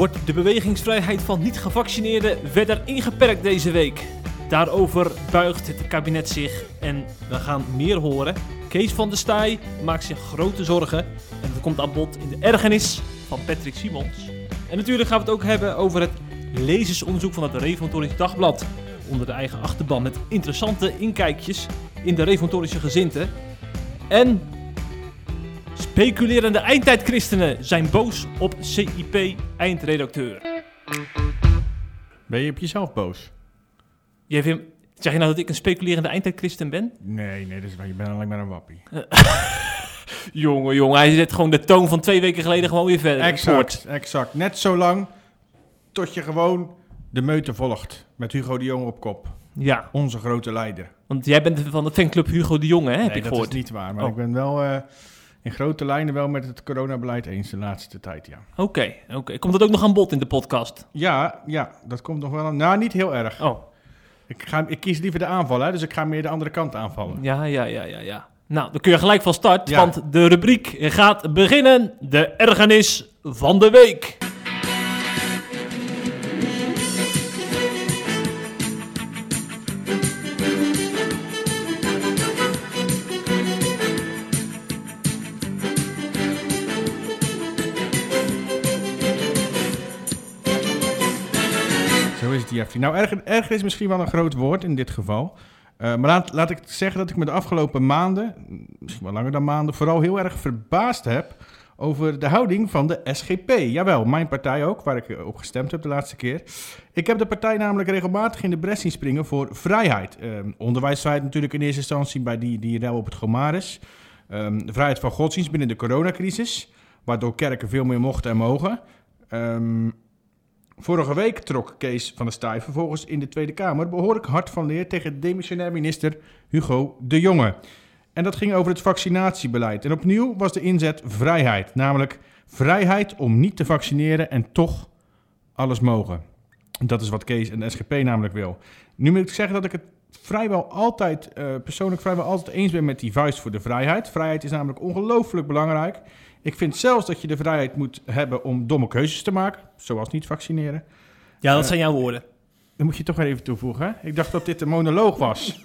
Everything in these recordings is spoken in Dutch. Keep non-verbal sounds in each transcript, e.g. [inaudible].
Wordt de bewegingsvrijheid van niet-gevaccineerden verder ingeperkt deze week? Daarover buigt het kabinet zich en we gaan meer horen. Kees van der Staaij maakt zich grote zorgen en dat komt aan bod in de ergernis van Patrick Simons. En natuurlijk gaan we het ook hebben over het lezersonderzoek van het Reformatorisch Dagblad. Onder de eigen achterban met interessante inkijkjes in de reformatorische gezinten. En speculerende eindtijdchristenen zijn boos op CIP-eindredacteur. Ben je op jezelf boos? Jij vindt, zeg je nou dat ik een speculerende eindtijdchristen ben? Nee, nee, dat is waar. Je bent alleen maar een wappie. [laughs] Jongen, jongen, hij zet gewoon de toon van twee weken geleden gewoon weer verder. Exact, exact. Net zo lang tot je gewoon de meute volgt. Met Hugo de Jong op kop. Ja, Onze grote leider. want jij bent van de fanclub Hugo de Jonge, hè, heb nee, ik dat gehoord. is niet waar. Maar Oh. ik ben wel eh, in grote lijnen wel met het coronabeleid eens de laatste tijd, ja. Oké, oké. Komt dat ook nog aan bod in de podcast? Ja, ja, dat komt nog wel aan. Nou, niet heel erg. Oh, Ik, ga, ik kies liever de aanval, hè, dus ik ga meer de andere kant aanvallen. ja, ja, ja, ja, ja. Nou, dan kun je gelijk van start, Ja. want de rubriek gaat beginnen. De ergernis van de week. Nou, erger, is misschien wel een groot woord in dit geval. Eh, maar laat, laat ik zeggen dat ik me de afgelopen maanden, misschien wel langer dan maanden, vooral heel erg verbaasd heb over de houding van de SGP. Jawel, mijn partij ook, waar ik eh, op gestemd heb de laatste keer. Ik heb de partij namelijk regelmatig in de bres zien springen voor vrijheid. Eh, onderwijsvrijheid natuurlijk in eerste instantie bij die, die rel op het Gomaris. Ehm, de vrijheid van godsdienst binnen de coronacrisis, waardoor kerken veel meer mochten en mogen. Ehm, Vorige week trok Kees van der Staaij vervolgens in de Tweede Kamer behoorlijk hard van leer tegen demissionair minister Hugo de Jonge. En dat ging over het vaccinatiebeleid. En opnieuw was de inzet vrijheid, namelijk vrijheid om niet te vaccineren en toch alles mogen. Dat is wat Kees en de SGP namelijk wil. Nu moet ik zeggen dat ik het vrijwel altijd, eh, persoonlijk vrijwel altijd eens ben met die vuist voor de vrijheid. Vrijheid is namelijk ongelooflijk belangrijk. Ik vind zelfs dat je de vrijheid moet hebben om domme keuzes te maken, zoals niet vaccineren. Ja, dat Eh, zijn jouw woorden. Dat moet je toch weer even toevoegen. Hè? Ik dacht dat dit een monoloog was. [laughs]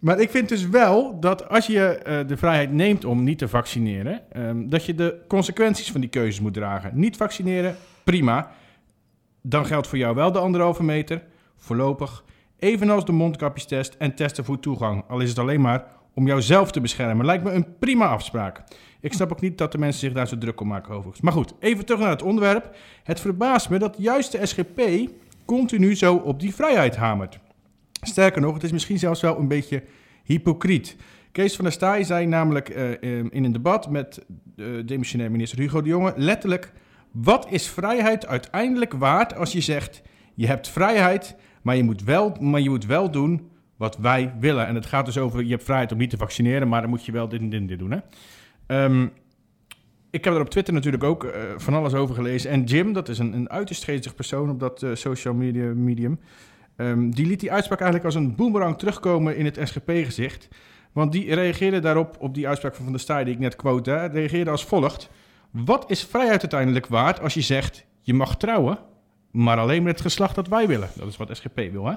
maar ik vind dus wel dat als je eh, de vrijheid neemt om niet te vaccineren, ehm, dat je de consequenties van die keuzes moet dragen. Niet vaccineren, prima. Dan geldt voor jou wel de anderhalve meter, voorlopig. Evenals de mondkapjestest en testen voor toegang. Al is het alleen maar om jouzelf te beschermen. Lijkt me een prima afspraak. Ik snap ook niet dat de mensen zich daar zo druk om maken overigens. Maar goed, even terug naar het onderwerp. Het verbaast me dat juist de SGP continu zo op die vrijheid hamert. Sterker nog, het is misschien zelfs wel een beetje hypocriet. Kees van der Staaij zei namelijk eh, eh, in een debat met de demissionair minister Hugo de Jonge letterlijk... Wat is vrijheid uiteindelijk waard als je zegt... je hebt vrijheid, maar je moet wel, maar je moet wel doen wat wij willen. En het gaat dus over, je hebt vrijheid om niet te vaccineren... maar dan moet je wel dit en dit en dit doen, hè? Ehm, ik heb er op Twitter natuurlijk ook eh, van alles over gelezen. En Jim, dat is een, een uiterst geestig persoon op dat eh, social media medium. ehm, die liet die uitspraak eigenlijk als een boemerang terugkomen in het SGP-gezicht. Want die reageerde daarop, op die uitspraak van Van der Staaij die ik net quote, reageerde als volgt. Wat is vrijheid uiteindelijk waard als je zegt, je mag trouwen, maar alleen met het geslacht dat wij willen? Dat is wat SGP wil, hè?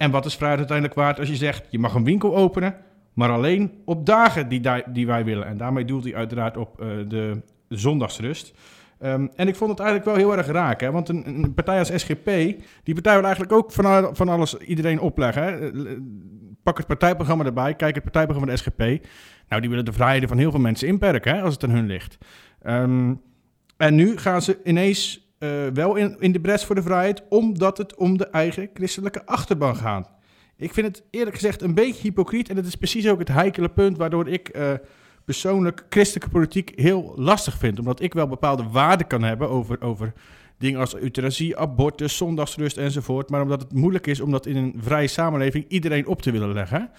En wat is vrijheid uiteindelijk waard als je zegt, je mag een winkel openen, maar alleen op dagen die, die wij willen. En daarmee doelt hij uiteraard op eh, de zondagsrust. Ehm, en ik vond het eigenlijk wel heel erg raak, hè? want een, een partij als SGP, die partij wil eigenlijk ook van, van alles iedereen opleggen. Hè? Eh, Pak het partijprogramma erbij, kijk het partijprogramma van de SGP. Nou, die willen de vrijheden van heel veel mensen inperken, hè, als het aan hun ligt. Ehm, en nu gaan ze ineens eh, wel in, in de bres voor de vrijheid, omdat het om de eigen christelijke achterban gaat. Ik vind het eerlijk gezegd een beetje hypocriet. En dat is precies ook het heikele punt waardoor ik eh, persoonlijk christelijke politiek heel lastig vind. Omdat ik wel bepaalde waarden kan hebben over, over dingen als euthanasie, abortus, zondagsrust enzovoort. Maar omdat het moeilijk is om dat in een vrije samenleving iedereen op te willen leggen.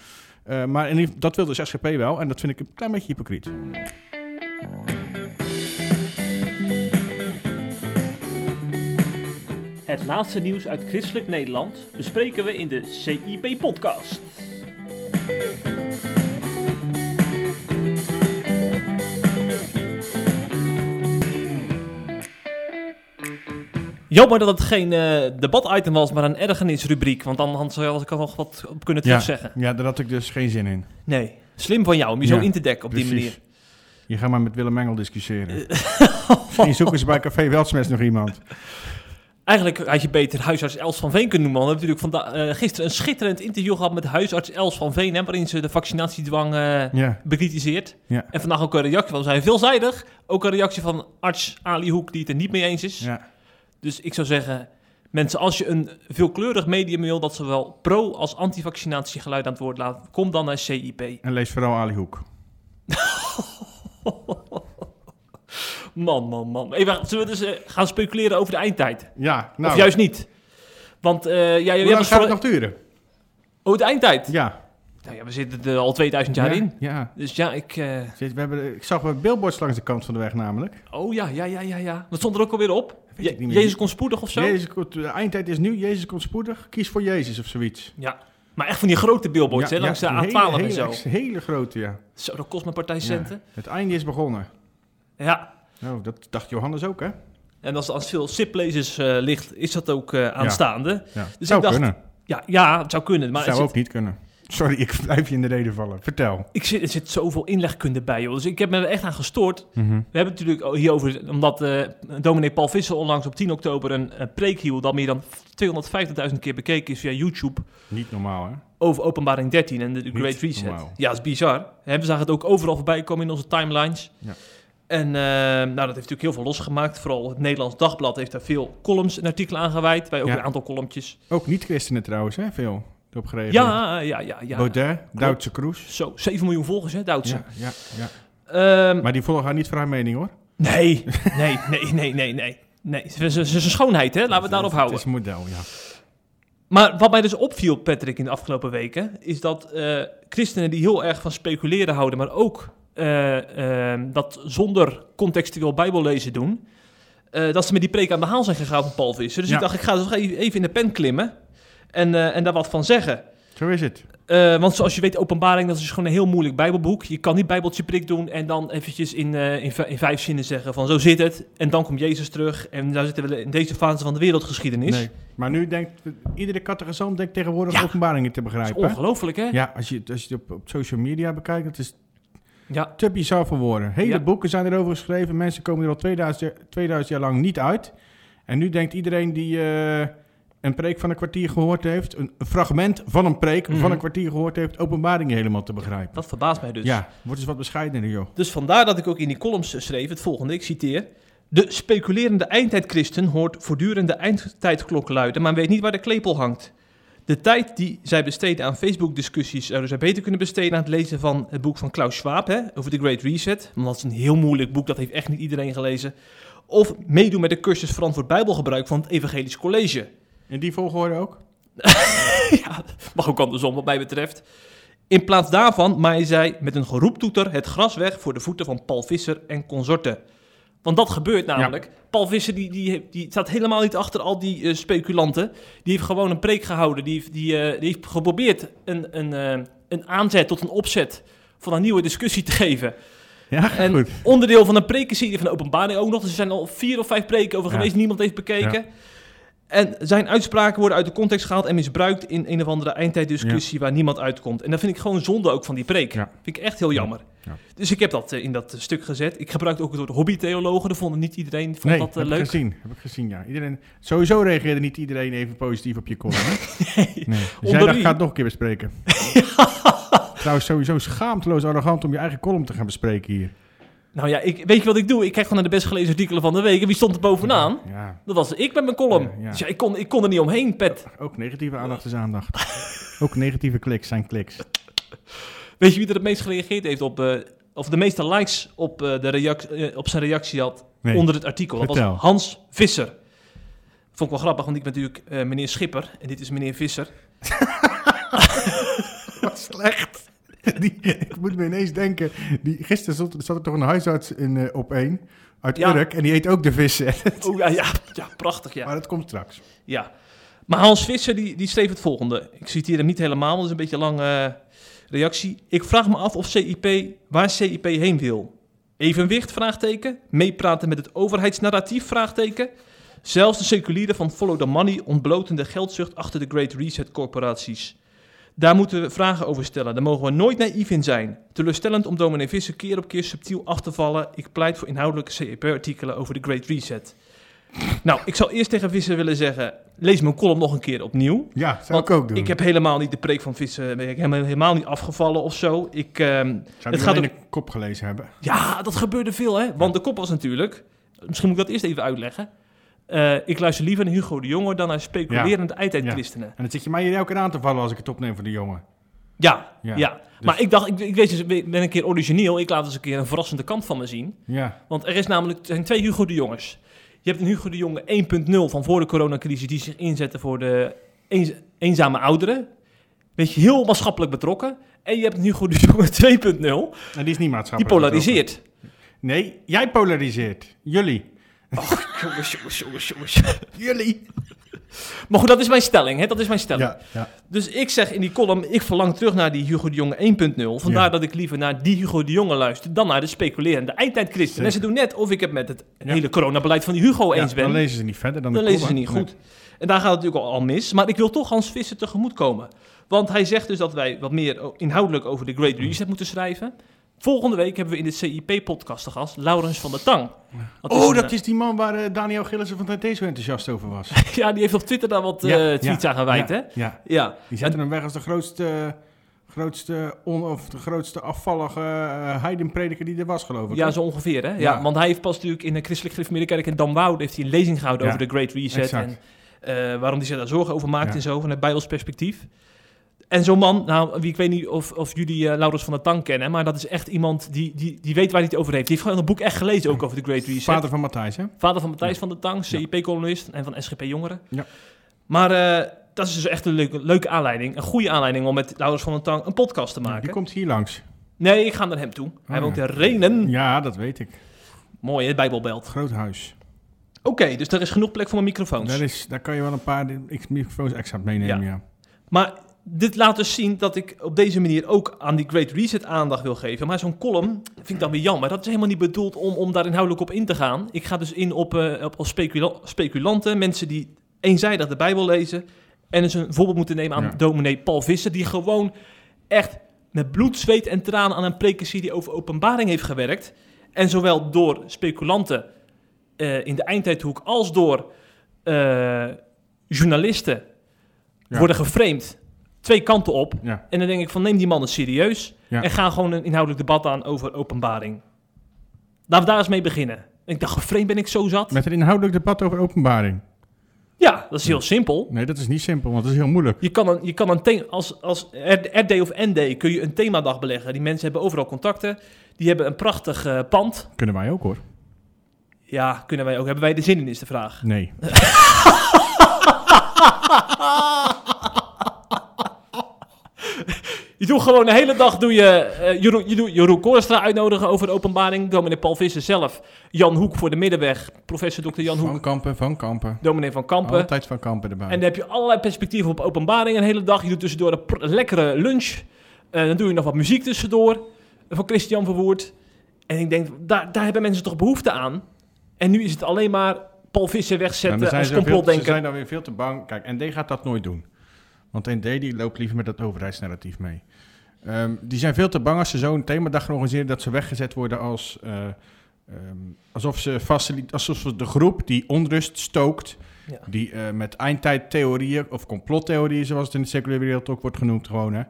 Eh, maar dat wil de SGP wel en dat vind ik een klein beetje hypocriet. Het laatste nieuws uit christelijk Nederland bespreken we in de CIP-podcast. Jammer dat het geen eh, debat-item was, maar een ergernisrubriek. Want dan had ik er nog wat op kunnen Ja, terugzeggen. ja, daar had ik dus geen zin in. Nee, slim van jou om je zo Ja, in te dekken op die manier. Je gaat maar met Willem Engel discussiëren. [laughs] Misschien zoeken ze bij Café Weltsmes nog iemand. Eigenlijk had je beter huisarts Els van Veen kunnen noemen. We hebben natuurlijk vanda- eh, gisteren een schitterend interview gehad met huisarts Els van Veen. Hè, waarin ze de vaccinatiedwang Ja, bekritiseert. En vandaag ook een reactie van zijn veelzijdig. Ook een reactie van arts Ali Hoek die het er niet mee eens is. Dus ik zou zeggen, mensen, als je een veelkleurig medium wil dat zowel pro- als anti-vaccinatie geluid aan het woord laat, kom dan naar CIP. En lees vooral Ali Hoek. [laughs] Man, man, man. Wacht, zullen we dus eh, gaan speculeren over de eindtijd? Ja, nou. of juist niet? Want eh ja, jullie hoe lang gaat het nog duren? Oh, de eindtijd? Ja. Nou ja, we zitten er al 2000 jaar ja, in. Ja. Dus ja, ik... eh, We hebben, ik zag wel billboards langs de kant van de weg namelijk. Oh ja, ja, ja, ja, ja. Wat stond er ook alweer op? Ik Je- niet meer. Jezus komt spoedig of zo? Jezus, komt- de eindtijd is nu, Jezus komt spoedig. Kies voor Jezus of zoiets. Ja. Maar echt van die grote billboards, Ja, hè, langs de een A12 hele, en zo. hele, hele grote, ja. Zo, dat kost mijn partij centen. Het einde is begonnen. Ja. Nou, dat dacht Johannes ook, hè? En als, als veel SIP-lezers eh, ligt, is dat ook eh, aanstaande. Ja. Dus zou ik dacht, kunnen. Ja, ja, het zou kunnen. Maar zou zit, ook niet kunnen. Sorry, ik blijf je in de reden vallen. Vertel. ik zit, er zit zoveel inlegkunde bij, joh. Dus ik heb me er echt aan gestoord. Mhm. We hebben het natuurlijk hierover, omdat eh dominee Paul Visser onlangs op 10 oktober een, een preek hield... dat meer dan 250.000 keer bekeken is via YouTube... Niet normaal, hè? over openbaring 13 en de Great Reset. normaal. Ja, dat is bizar. We zagen het ook overal voorbij komen in onze timelines. Ja. En eh, nou, dat heeft natuurlijk heel veel losgemaakt. Vooral het Nederlands Dagblad heeft daar veel columns en artikelen aan gewijd. Wij ook Ja. een aantal columntjes. Ook niet-christenen trouwens, hè? Veel gereageerd. Ja, ja, ja. ja. Baudet, Duitse Kroes. Zo, 7 miljoen volgers, hè, Duitse. Ja, ja, ja. Ehm, Maar die volgen haar niet voor haar mening, hoor. nee, [laughs] nee, nee, nee, nee, nee. Nee, ze zijn schoonheid, hè? Laten we het daarop Het houden. is een model, ja. Maar wat mij dus opviel, Patrick, in de afgelopen weken, is dat eh, christenen die heel erg van speculeren houden, maar ook eh, eh, dat zonder contextueel bijbellezen doen, eh, dat ze met die preek aan de haal zijn gegaan van Paul Visser. Dus Ja. ik dacht, ik ga dus even in de pen klimmen en, eh, en daar wat van zeggen. Zo is het. Want zoals je weet, openbaring, dat is gewoon een heel moeilijk bijbelboek. Je kan niet bijbeltje prik doen en dan eventjes in, in, vijf zinnen zeggen van zo zit het. En dan komt Jezus terug en daar zitten we in deze fase van de wereldgeschiedenis. Nee. Maar nu denkt iedere catechisant denkt tegenwoordig Ja. openbaringen te Dat is begrijpen. ongelooflijk, hè? Ja, als je, als je het op, op social media bekijkt, dat is Ja. te bizar voor woorden. Hele Ja. boeken zijn erover geschreven. Mensen komen er al 2000, jaar- 2000 jaar lang niet uit. En nu denkt iedereen die eh, een preek van een kwartier gehoord heeft, een, een fragment van een preek Mhm. van een kwartier gehoord heeft, openbaringen helemaal te begrijpen. Dat verbaast mij dus. Ja, wordt eens wat bescheidener, joh. Dus vandaar dat ik ook in die columns schreef het volgende, ik citeer. De speculerende eindtijdchristen hoort voortdurend de eindtijdklok luiden, maar weet niet waar de klepel hangt. De tijd die zij besteden aan Facebook-discussies zouden zij beter kunnen besteden aan het lezen van het boek van Klaus Schwab hè, over de Great Reset. Want dat is een heel moeilijk boek, dat heeft echt niet iedereen gelezen. Of meedoen met de cursus verantwoord Bijbelgebruik van het Evangelisch College. In die volgorde ook? [laughs] ja, mag ook andersom wat mij betreft. In plaats daarvan maaien zij met een geroeptoeter het gras weg voor de voeten van Paul Visser en consorten. Want dat gebeurt namelijk. Paul Visser die, die, die staat helemaal niet achter al die eh, speculanten. Die heeft gewoon een preek gehouden. Die, heeft- die, eh, die heeft geprobeerd een, een, eh, een aanzet tot een opzet van een nieuwe discussie te geven. Ja, En goed. onderdeel van een prekenserie van de openbaring ook nog. Dus er zijn al vier of vijf preken over Ja. geweest, niemand heeft bekeken. En zijn uitspraken worden uit de context gehaald en misbruikt in een of andere eindtijddiscussie waar niemand uitkomt. En dat vind ik gewoon zonde ook van die preek. Ja. Vind ik echt heel jammer. Ja. Dus ik heb dat eh, in dat stuk gezet. Ik gebruikte ook het woord hobbytheologen. Dat vond niet iedereen vond Nee, dat eh, heb ik leuk. gezien. Heb ik gezien, ja. Iedereen, sowieso reageerde niet iedereen even positief op je column, hè? [laughs] nee. Dus jij Onder dacht, u. ga het nog een keer bespreken. [laughs] Trouwens, sowieso schaamteloos arrogant om je eigen column te gaan bespreken hier. Nou ja, ik, weet je wat ik doe? Ik kijk gewoon naar de best gelezen artikelen van de week. En wie stond er bovenaan? Ja, Dat was ik met mijn column. Ja. Dus ik, kon, ik kon er niet omheen, Pet. ook negatieve aandacht is aandacht. [laughs] ook negatieve kliks zijn kliks. Weet je wie er het meest gereageerd heeft op... eh, of de meeste likes op, eh, de reac- eh, op zijn reactie had Nee. onder het artikel? Dat Vertel. was Hans Visser. Vond ik wel grappig, want ik ben natuurlijk meneer Schipper. En dit is meneer Visser. [laughs] Wat slecht. [laughs] Die, ik moet me ineens denken, die, gisteren zat, zat er toch een huisarts in, eh, op één uit Ja. Urk en die eet ook de vissen. [laughs] Oh ja, ja, ja prachtig ja. Maar dat komt straks. Ja. Maar Hans Visser die, die schreef het volgende. Ik citeer hem niet helemaal, want het is een beetje een lange reactie. Ik vraag me af of CIP, waar CIP heen wil. Evenwicht? Vraagteken. Meepraten met het overheidsnarratief? Vraagteken. Zelfs de seculieren van Follow the Money ontbloten de geldzucht achter de Great Reset corporaties. Daar moeten we vragen over stellen. Daar mogen we nooit naïef in zijn. Teleurstellend om dominee Visser keer op keer subtiel af te vallen. Ik pleit voor inhoudelijke CEP-artikelen over de Great Reset. Nou, ik zal eerst tegen Visser willen zeggen... lees mijn column nog een keer opnieuw. Ja, zou ik ook doen. Ik heb helemaal niet de preek van Visser... ben ik helemaal, helemaal niet afgevallen of zo. Ik, ehm, Zou het het gaat alleen ook- de kop gelezen hebben? ja, dat gebeurde veel, hè? Want de kop was natuurlijk... Misschien moet ik dat eerst even uitleggen. Eh, ik luister liever naar Hugo de Jonge dan naar speculerende eindtijdchristenen. En dan zit je mij hier elke keer aan te vallen als ik het opneem voor de jongen. Ja, ja. Ja, maar ik dacht, ik, ik, weet, dus, ben een keer origineel. Ik laat eens een keer een verrassende kant van me zien. Ja, Want er is namelijk, er zijn twee Hugo de Jonges. Je hebt een Hugo de Jonge 1.0 van voor de coronacrisis... die zich inzette voor de eens- eenzame ouderen. Weet je, heel maatschappelijk betrokken. En je hebt een Hugo de Jonge 2.0, en die is niet die maatschappelijk. polariseert. betrokken. Nee, jij polariseert. Jullie. Jongens, jongens, jongens, jongens. Jullie. Maar goed, dat is mijn stelling, hè? Dat is mijn stelling. Ja, ja. Dus ik zeg in die column, ik verlang terug naar die Hugo de Jonge 1.0. Vandaar Ja. dat ik liever naar die Hugo de Jonge luister dan naar de speculerende eindtijdchristen. En ze doen net of ik het met het hele coronabeleid van die Hugo eens ben. Dan lezen ze niet verder dan Dan de lezen ze niet goed. En daar gaat het natuurlijk al, al mis. Maar ik wil toch Hans Visser tegemoet komen. Want hij zegt dus dat wij wat meer o- inhoudelijk over de Great Reset moeten schrijven. Volgende week hebben we in de CIP-podcast te gast Laurens van der Tang. Dat Oh, een, dat eh, is die man waar eh, Daniel Gillissen van Tijd zo enthousiast over was. [laughs] Ja, die heeft op Twitter daar wat Ja, eh, ja, tweets aan gewijd, ja, hè? Ja, Ja. die zetten hem weg als de grootste, grootste, on, of de grootste afvallige uh, heidenprediker die er was, geloof ik. Ja, zo ongeveer, hè? Ja. Ja. want hij heeft pas natuurlijk in de Christelijk Gereformeerde Kerk in Damwoude heeft hij een lezing gehouden Ja, over de Great Reset exact. en waarom hij zich daar zorgen over maakt Ja. en zo, vanuit Bijbels perspectief. En zo'n man, nou, wie, ik weet niet of, of jullie eh, Laurens van der Tang kennen, maar dat is echt iemand die, die, die weet waar hij het over heeft. Die heeft gewoon een boek echt gelezen ook over de Great Reset. Vader van Matthijs, hè? Vader van Matthijs van der Tang, CIP-columnist en van SGP Jongeren. Ja. Maar eh, dat is dus echt een leuke, leuke aanleiding, een goede aanleiding om met Laurens van der Tang een podcast te Ja, maken. die komt hier langs. Nee, ik ga naar hem toe. Hij Oh, woont ja. in Renen. Ja, dat weet ik. Mooi, hè, Bijbelbelt. Groot huis. Oké, dus er is genoeg plek voor mijn microfoons. Daar, is, daar kan je wel een paar microfoons extra meenemen, ja. Maar dit laat dus zien dat ik op deze manier ook aan die Great Reset aandacht wil geven. Maar zo'n column vind ik dan weer jammer. Dat is helemaal niet bedoeld om, om daar inhoudelijk op in te gaan. Ik ga dus in op, eh, op, op specula- speculanten, mensen die eenzijdig de Bijbel lezen. En dus een voorbeeld moeten nemen aan Ja. dominee Paul Visser, die gewoon echt met bloed, zweet en tranen aan een prekenserie over openbaring heeft gewerkt. En zowel door speculanten eh, in de eindtijdhoek als door eh, journalisten Ja. worden geframed twee kanten op. Ja, En dan denk ik van neem die mannen serieus Ja. en ga gewoon een inhoudelijk debat aan over openbaring. Laten we daar eens mee beginnen. En ik dacht, geframed ben ik zo zat. met een inhoudelijk debat over openbaring. Ja, dat is heel simpel. Nee, dat is niet simpel, want dat is heel moeilijk. Je kan een, je kan een thema, als, als RD of ND kun je een themadag beleggen. Die mensen hebben overal contacten. Die hebben een prachtig eh, pand. Kunnen wij ook, hoor. Ja, kunnen wij ook. Hebben wij er zin in, is de vraag. Nee. [laughs] Je doet gewoon de hele dag doe je, eh Jeroen, je doet Jeroen Koorstra uitnodigen over de openbaring. Dominee Paul Visser zelf. Jan Hoek voor de Middenweg. Professor Dr. Jan Hoek. Van Kampen, van Kampen. Dominee van Kampen. Altijd van Kampen erbij. En dan heb je allerlei perspectieven op openbaring een hele dag. Je doet tussendoor een lekkere lunch. Eh, dan doe je nog wat muziek tussendoor. Van Christian Verwoerd. En ik denk, daar, daar hebben mensen toch behoefte aan. En nu is het alleen maar Paul Visser wegzetten zijn als ze, zijn dan weer veel te bang. Kijk, ND gaat dat nooit doen. Want ND die loopt liever met dat overheidsnarratief mee. Ehm, die zijn veel te bang als ze zo'n themadag organiseren... dat ze weggezet worden als... eh, ehm, alsof, ze alsof de groep die onrust stookt... Ja. die eh, met eindtijdtheorieën of complottheorieën... zoals het in de seculiere wereld ook wordt genoemd gewoon... Hè,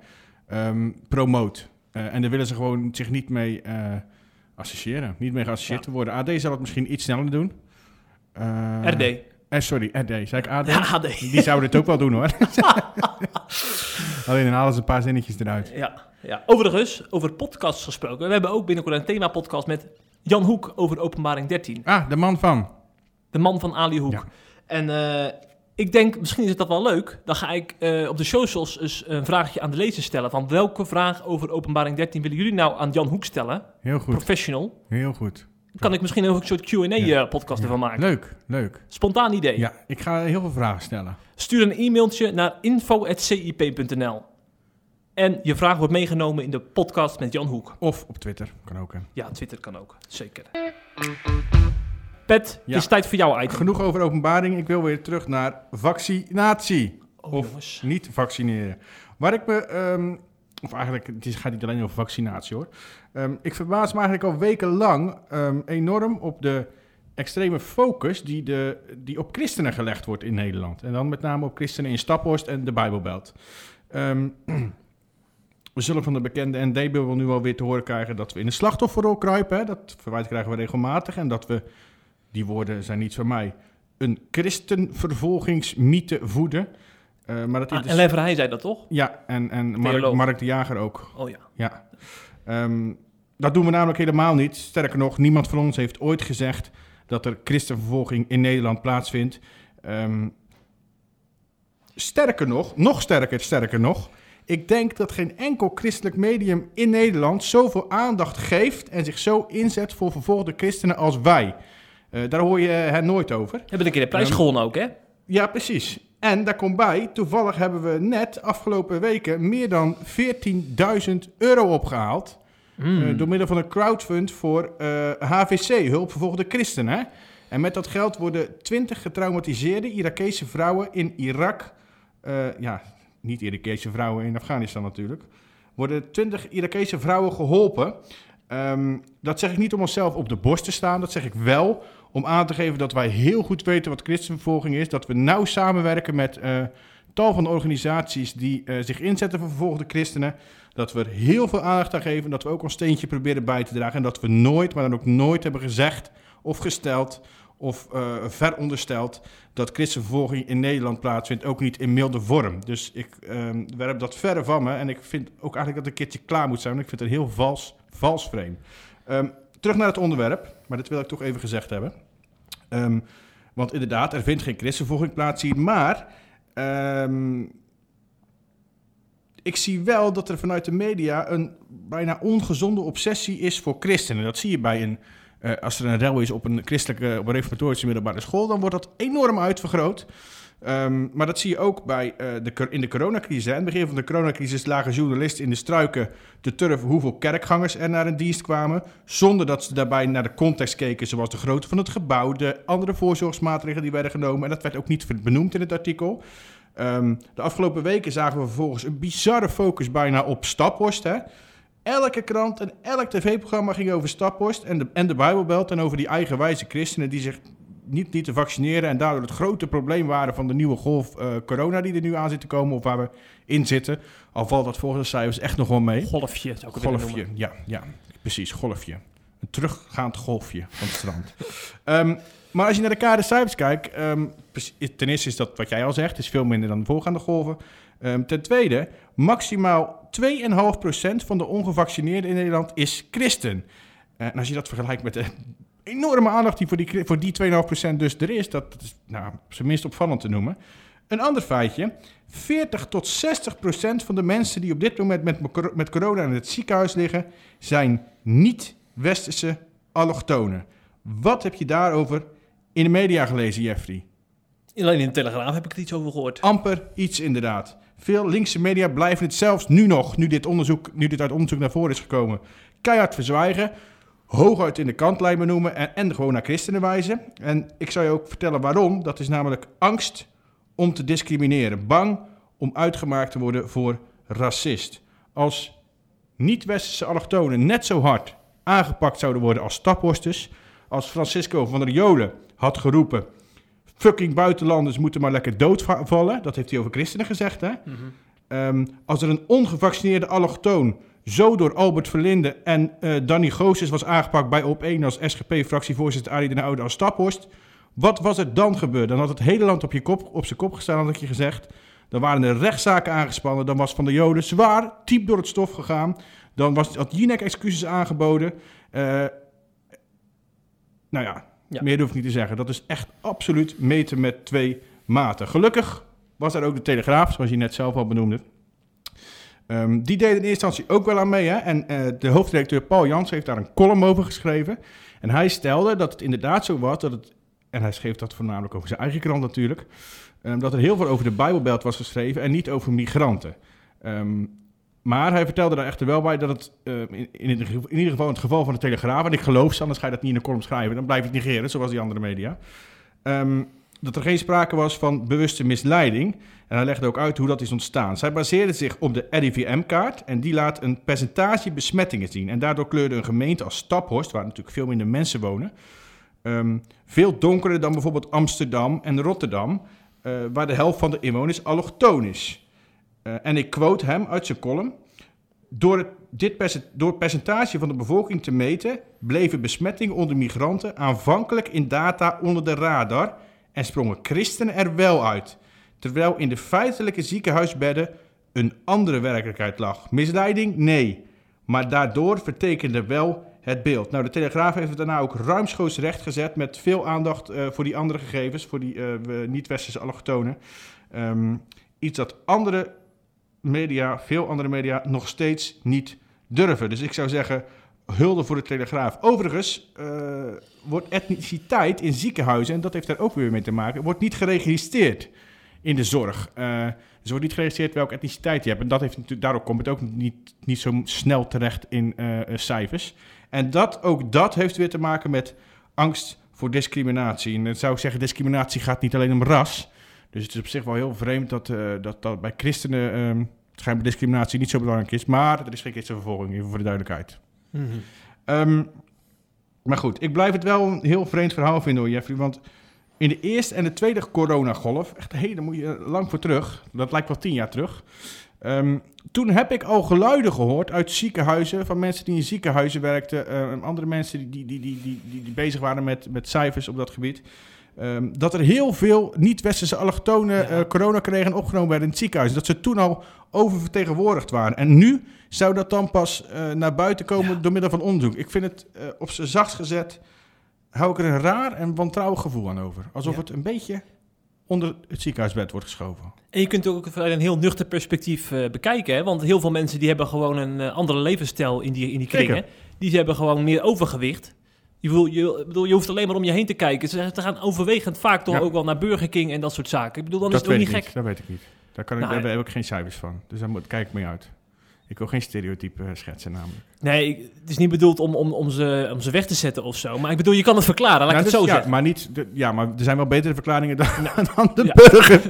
ehm, promoot. Eh, en daar willen ze gewoon zich niet mee associëren. Niet mee geassocieerd Ja. te worden. AD zal het misschien iets sneller doen. RD. Eh, sorry, RD. Zei ik AD? Ja, AD. Die zouden het ook wel doen hoor. [laughs] Alleen dan halen ze een paar zinnetjes eruit. Ja, ja. Overigens, over podcasts gesproken. We hebben ook binnenkort een thema-podcast met Jan Hoek over openbaring 13. Ah, de man van. De man van Ali Hoek. Ja. En eh, ik denk, misschien is het dat wel leuk. Dan ga ik eh, op de socials eens een vraagje aan de lezer stellen. Van welke vraag over openbaring 13 willen jullie nou aan Jan Hoek stellen? Heel goed. Professional. Heel goed. Kan ik misschien ook een soort Q&A-podcast Ja. ervan maken. Leuk, leuk. Spontaan idee. Ja, ik ga heel veel vragen stellen. Stuur een e-mailtje naar info.cip.nl. En je vraag wordt meegenomen in de podcast met Jan Hoek. Of op Twitter, kan ook hè. Ja, Twitter kan ook. Zeker. Pet, Ja. het is tijd voor jouw item. Genoeg over openbaring. Ik wil weer terug naar vaccinatie. Oh, of jongens. niet vaccineren. Waar ik me, ehm, of eigenlijk, het gaat niet alleen over vaccinatie hoor. Ehm, ik verbaas me eigenlijk al wekenlang ehm, enorm op de extreme focus die, de, die op christenen gelegd wordt in Nederland. En dan met name op christenen in Staphorst en de Bijbelbelt. Ehm, [clears throat] we zullen van de bekende ND-bubel nu wel weer te horen krijgen dat we in de slachtofferrol kruipen. Dat verwijt krijgen we regelmatig. En dat we, die woorden zijn niet van mij, een christenvervolgingsmythe voeden. Eh, maar dat Ah, is en Leverhey zei dat toch? ja, en, en Mark. Mark de Jager ook. Oh ja. Ja. Ehm, dat doen we namelijk helemaal niet. Sterker nog, niemand van ons heeft ooit gezegd dat er christenvervolging in Nederland plaatsvindt. Ehm, sterker nog, nog sterker, sterker nog. Ik denk dat geen enkel christelijk medium in Nederland zoveel aandacht geeft en zich zo inzet voor vervolgde christenen als wij. Eh, daar hoor je het nooit over. Hebt een keer de prijs Ehm, gewonnen ook, hè? Ja, precies. En daar komt bij, toevallig hebben we net afgelopen weken meer dan 14.000 euro opgehaald. Hmm. eh, door middel van een crowdfund voor eh, HVC, Hulp Vervolgde Christenen. En met dat geld worden 20 getraumatiseerde Irakese vrouwen in Irak, eh, ja, niet Irakese vrouwen in Afghanistan natuurlijk, worden 20 Irakese vrouwen geholpen. Ehm, dat zeg ik niet om onszelf op de borst te staan, dat zeg ik wel om aan te geven dat wij heel goed weten wat christenvervolging is. Dat we nauw samenwerken met eh, tal van organisaties die eh, zich inzetten voor vervolgde christenen. Dat we er heel veel aandacht aan geven. Dat we ook ons steentje proberen bij te dragen. En dat we nooit, maar dan ook nooit hebben gezegd of gesteld of eh, verondersteld dat christenvervolging in Nederland plaatsvindt. Ook niet in milde vorm. Dus ik ehm werp dat verre van me. En ik vind ook eigenlijk dat het een keertje klaar moet zijn. Want ik vind het een heel vals, vals frame. Ehm, terug naar het onderwerp. Maar dat wil ik toch even gezegd hebben. Ehm, want inderdaad, er vindt geen christenvervolging plaats hier. Maar ehm, ik zie wel dat er vanuit de media een bijna ongezonde obsessie is voor christenen. Dat zie je bij een, eh, als er een rel is op een christelijke, op een reformatorische middelbare school, dan wordt dat enorm uitvergroot. Ehm, maar dat zie je ook bij, eh, de, in de coronacrisis. In het begin van de coronacrisis lagen journalisten in de struiken te turven hoeveel kerkgangers er naar een dienst kwamen. Zonder dat ze daarbij naar de context keken, zoals de grootte van het gebouw, de andere voorzorgsmaatregelen die werden genomen. En dat werd ook niet benoemd in het artikel. Ehm, de afgelopen weken zagen we vervolgens een bizarre focus bijna op Staphorst. Hè? Elke krant en elk tv-programma ging over Staphorst en de, en de Bijbelbelt en over die eigenwijze christenen die zich niet lieten vaccineren en daardoor het grote probleem waren van de nieuwe golf eh, corona die er nu aan zit te komen of waar we in zitten. Al valt dat volgens de cijfers echt nog wel mee. Golfje, zou ik Golfje, ja, ja, precies, golfje. Een teruggaand golfje van het strand. [laughs] Ehm, maar als je naar de kade cijfers kijkt, ehm, ten eerste is dat wat jij al zegt, is veel minder dan de voorgaande golven. Ehm, ten tweede, maximaal 2,5% van de ongevaccineerden in Nederland is christen. Eh, en als je dat vergelijkt met de enorme aandacht die voor die, voor die 2,5% dus er is, dat is nou, op zijn minst opvallend te noemen. Een ander feitje, 40 tot 60 procent van de mensen die op dit moment met, met corona in het ziekenhuis liggen, zijn niet-westerse allochtonen. Wat heb je daarover in de media gelezen, Jeffrey? Alleen in de Telegraaf heb ik er iets over gehoord. Amper iets inderdaad. Veel linkse media blijven het zelfs nu nog, nu dit, onderzoek, nu dit uit onderzoek naar voren is gekomen, keihard verzwijgen. Hooguit in de kantlijn benoemen en, en gewoon naar christenen wijzen. En ik zal je ook vertellen waarom. Dat is namelijk angst om te discrimineren. Bang om uitgemaakt te worden voor racist. Als niet-westerse allochtonen net zo hard aangepakt zouden worden als staphorsters, als Francisco van der Jolen had geroepen, fucking buitenlanders moeten maar lekker doodvallen, dat heeft hij over christenen gezegd, hè? Ehm, als er een ongevaccineerde allochtoon zo door Albert Verlinde en eh, Danny Goossens was aangepakt bij Op1 als SGP-fractievoorzitter Arie den Oude als Staphorst, wat was er dan gebeurd? Dan had het hele land op, je kop, op zijn kop gestaan, had ik je gezegd. Dan waren er rechtszaken aangespannen. Dan was Van der Joden zwaar, diep door het stof gegaan. Dan was, had Jinek excuses aangeboden. Eh, nou ja, Ja. meer hoef ik niet te zeggen. Dat is echt absoluut meten met twee maten. Gelukkig was daar ook de Telegraaf, zoals je net zelf al benoemde. Ehm, die deed in eerste instantie ook wel aan mee. Hè? En eh, de hoofdredacteur Paul Jans heeft daar een column over geschreven. En hij stelde dat het inderdaad zo was dat het. En hij schreef dat voornamelijk over zijn eigen krant natuurlijk. ehm, dat er heel veel over de Bijbelbelt was geschreven en niet over migranten. Ehm, maar hij vertelde daar echter wel bij dat het in, in, ieder geval, in het geval van de Telegraaf, en ik geloof ze, anders ga je dat niet in een column schrijven, dan blijf ik negeren, zoals die andere media. Dat er geen sprake was van bewuste misleiding. En hij legde ook uit hoe dat is ontstaan. Zij baseerde zich op de RIVM-kaart en die laat een percentage besmettingen zien. En daardoor kleurde een gemeente als Staphorst, waar natuurlijk veel minder mensen wonen, um, veel donkerder dan bijvoorbeeld Amsterdam en Rotterdam, uh, waar de helft van de inwoners allochtoon is. Uh, en ik quote hem uit zijn column. Door, het, dit door percentage van de bevolking te meten, bleven besmettingen onder migranten aanvankelijk in data onder de radar en sprongen christenen er wel uit, terwijl in de feitelijke ziekenhuisbedden een andere werkelijkheid lag. Misleiding? Nee. Maar daardoor vertekende wel het beeld. Nou, de Telegraaf heeft het daarna ook ruimschoots rechtgezet met veel aandacht uh, voor die andere gegevens, voor die uh, niet-westerse allochtonen. Um, iets dat andere media, veel andere media, nog steeds niet durven. Dus ik zou zeggen, hulde voor de Telegraaf. Overigens uh, wordt etniciteit in ziekenhuizen, en dat heeft daar ook weer mee te maken, wordt niet geregistreerd in de zorg. Uh, dus wordt niet geregistreerd welke etniciteit je hebt. En dat heeft natuurlijk, daardoor komt het ook niet, niet zo snel terecht in uh, cijfers. En dat, ook dat heeft weer te maken met angst voor discriminatie. En dan zou ik zeggen, discriminatie gaat niet alleen om ras. Dus het is op zich wel heel vreemd dat, uh, dat, dat bij christenen um, schijnbaar discriminatie niet zo belangrijk is. Maar er is geen christenvervolging, even voor de duidelijkheid. Mm -hmm. um, maar goed, ik blijf het wel een heel vreemd verhaal vinden hoor, Jeffrey. Want in de eerste en de tweede coronagolf, echt hey, daar moet je lang voor terug. Dat lijkt wel tien jaar terug. Um, toen heb ik al geluiden gehoord uit ziekenhuizen, van mensen die in ziekenhuizen werkten, uh, andere mensen die, die, die, die, die, die bezig waren met, met cijfers op dat gebied. Um, dat er heel veel niet-westerse allochtonen ja. uh, corona kregen en opgenomen werden in het ziekenhuis. Dat ze toen al oververtegenwoordigd waren. En nu zou dat dan pas uh, naar buiten komen ja. door middel van onderzoek. Ik vind het uh, op zijn zachtst gezet, hou ik er een raar en wantrouwig gevoel aan over. Alsof ja. het een beetje onder het ziekenhuisbed wordt geschoven. En je kunt het ook vanuit een heel nuchter perspectief uh, bekijken. Hè? Want heel veel mensen die hebben gewoon een uh, andere levensstijl in die, in die kringen. Zeker. Die hebben gewoon meer overgewicht. Je, wil, je, bedoel, je hoeft alleen maar om je heen te kijken. Ze gaan overwegend vaak toch ja. ook wel naar Burger King en dat soort zaken. Ik bedoel, dan dat is het ook niet niet. gek. Dat weet ik niet. Daar, kan ik, nou, daar heb ik geen cijfers van. Dus daar moet, kijk ik mee uit. Ik wil geen stereotype schetsen namelijk. Nee, het is niet bedoeld om, om, om, ze, om ze weg te zetten of zo. Maar ik bedoel, je kan het verklaren, laat nou, ik het dus, zo ja, zeggen. Maar niet, de, ja, maar er zijn wel betere verklaringen dan, [laughs] dan de ja. Burger.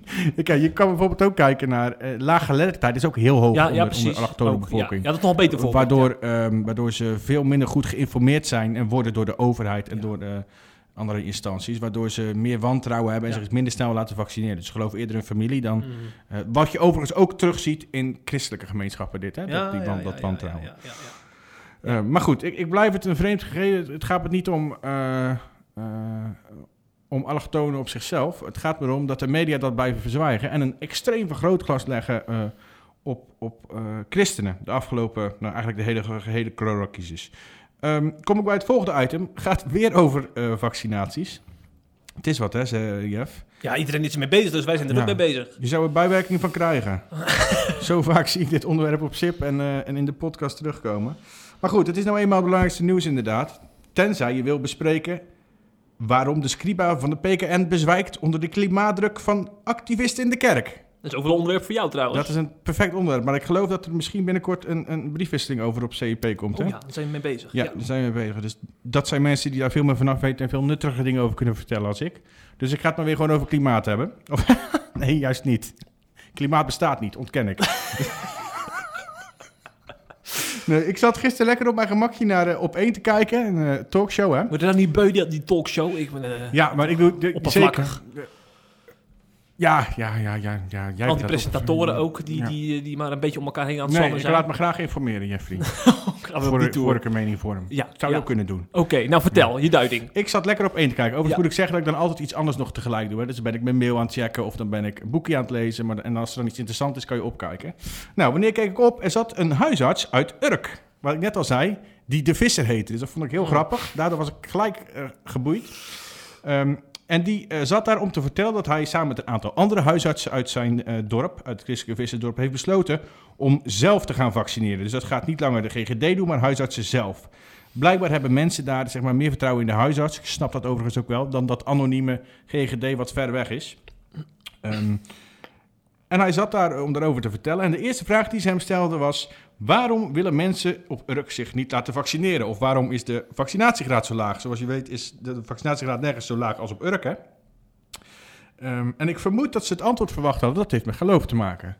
[laughs] Kijk, je kan bijvoorbeeld ook kijken naar... Uh, laaggeletterdheid is ook heel hoog ja, onder, ja, precies. onder bevolking. Ja, dat is nog een beter voorbeeld. Waardoor, um, waardoor ze veel minder goed geïnformeerd zijn... en worden door de overheid en door de andere instanties, waardoor ze meer wantrouwen hebben en ja. zich minder snel laten vaccineren. Dus geloof eerder in familie dan... Mm. Uh, wat je overigens ook terugziet in christelijke gemeenschappen, dit, hè? Ja, dat, die, ja, dat ja, wantrouwen. Ja, uh, maar goed, ik, ik, blijf het een vreemd gegeven. Het gaat me niet om... Uh, om allochtonen op zichzelf. Het gaat erom dat de media dat blijven verzwijgen... en een extreem vergrootglas leggen op, op christenen... de afgelopen, nou eigenlijk de hele gehele coronacrisis. Um, kom ik bij het volgende item. Gaat weer over uh, vaccinaties. Het is wat, hè, zei Jeff. Ja, iedereen is ermee bezig, dus wij zijn er ja. ook mee bezig. Je zou er bijwerking van krijgen. [laughs] Zo vaak zie ik dit onderwerp op SIP en, uh, en in de podcast terugkomen. Maar goed, het is nou eenmaal het belangrijkste nieuws inderdaad. Tenzij je wil bespreken waarom de scriba van de PKN bezwijkt onder de klimaatdruk van activisten in de kerk. Dat is ook wel een onderwerp voor jou trouwens. Dat is een perfect onderwerp. Maar ik geloof dat er misschien binnenkort een, een briefwisseling over op CIP komt. Oh hè? ja, daar zijn we mee bezig. Ja, ja, daar zijn we mee bezig. Dus dat zijn mensen die daar veel meer vanaf weten en veel nuttige dingen over kunnen vertellen als ik. Dus ik ga het maar weer gewoon over klimaat hebben. Of, [laughs] nee, juist niet. Klimaat bestaat niet, ontken ik. [laughs] Nee, ik zat gisteren lekker op mijn gemakje naar uh, Op 1 te kijken, een uh, talkshow, hè. Wordt er dan niet beu, die, die talkshow? Ik ben, uh, ja, maar ik doe... De. Zeker, ja, ja, ja, ja. ja jij Al die presentatoren ook, die, ja. die, die maar een beetje om elkaar heen aan het nee, zwammen ik zijn. laat me graag informeren, Jeffrey. [laughs] Voor, voor ik een mening vorm. Ja, Zou je ook kunnen doen. Oké, okay, nou vertel, je duiding. Ik zat lekker op één te kijken. Overigens moet ik zeggen dat ik dan altijd iets anders nog tegelijk doe. Hè. Dus dan ben ik mijn mail aan het checken of dan ben ik een boekje aan het lezen. Maar, en als er dan iets interessants is, kan je opkijken. Nou, wanneer keek ik op? Er zat een huisarts uit Urk. Wat ik net al zei, die de Visser heette. Dus dat vond ik heel grappig. Daardoor was ik gelijk uh, geboeid. Um, en die uh, zat daar om te vertellen dat hij samen met een aantal andere huisartsen uit zijn uh, dorp, uit het christelijke Visserdorp, heeft besloten om zelf te gaan vaccineren. Dus dat gaat niet langer de GGD doen, maar huisartsen zelf. Blijkbaar hebben mensen daar zeg maar, meer vertrouwen in de huisarts. Ik snap dat overigens ook wel, dan dat anonieme GGD wat ver weg is. Um, En hij zat daar om daarover te vertellen. En de eerste vraag die ze hem stelde was... waarom willen mensen op Urk zich niet laten vaccineren? Of waarom is de vaccinatiegraad zo laag? Zoals je weet is de vaccinatiegraad nergens zo laag als op Urk, hè? Ehm, en ik vermoed dat ze het antwoord verwacht hadden. Dat heeft met geloof te maken.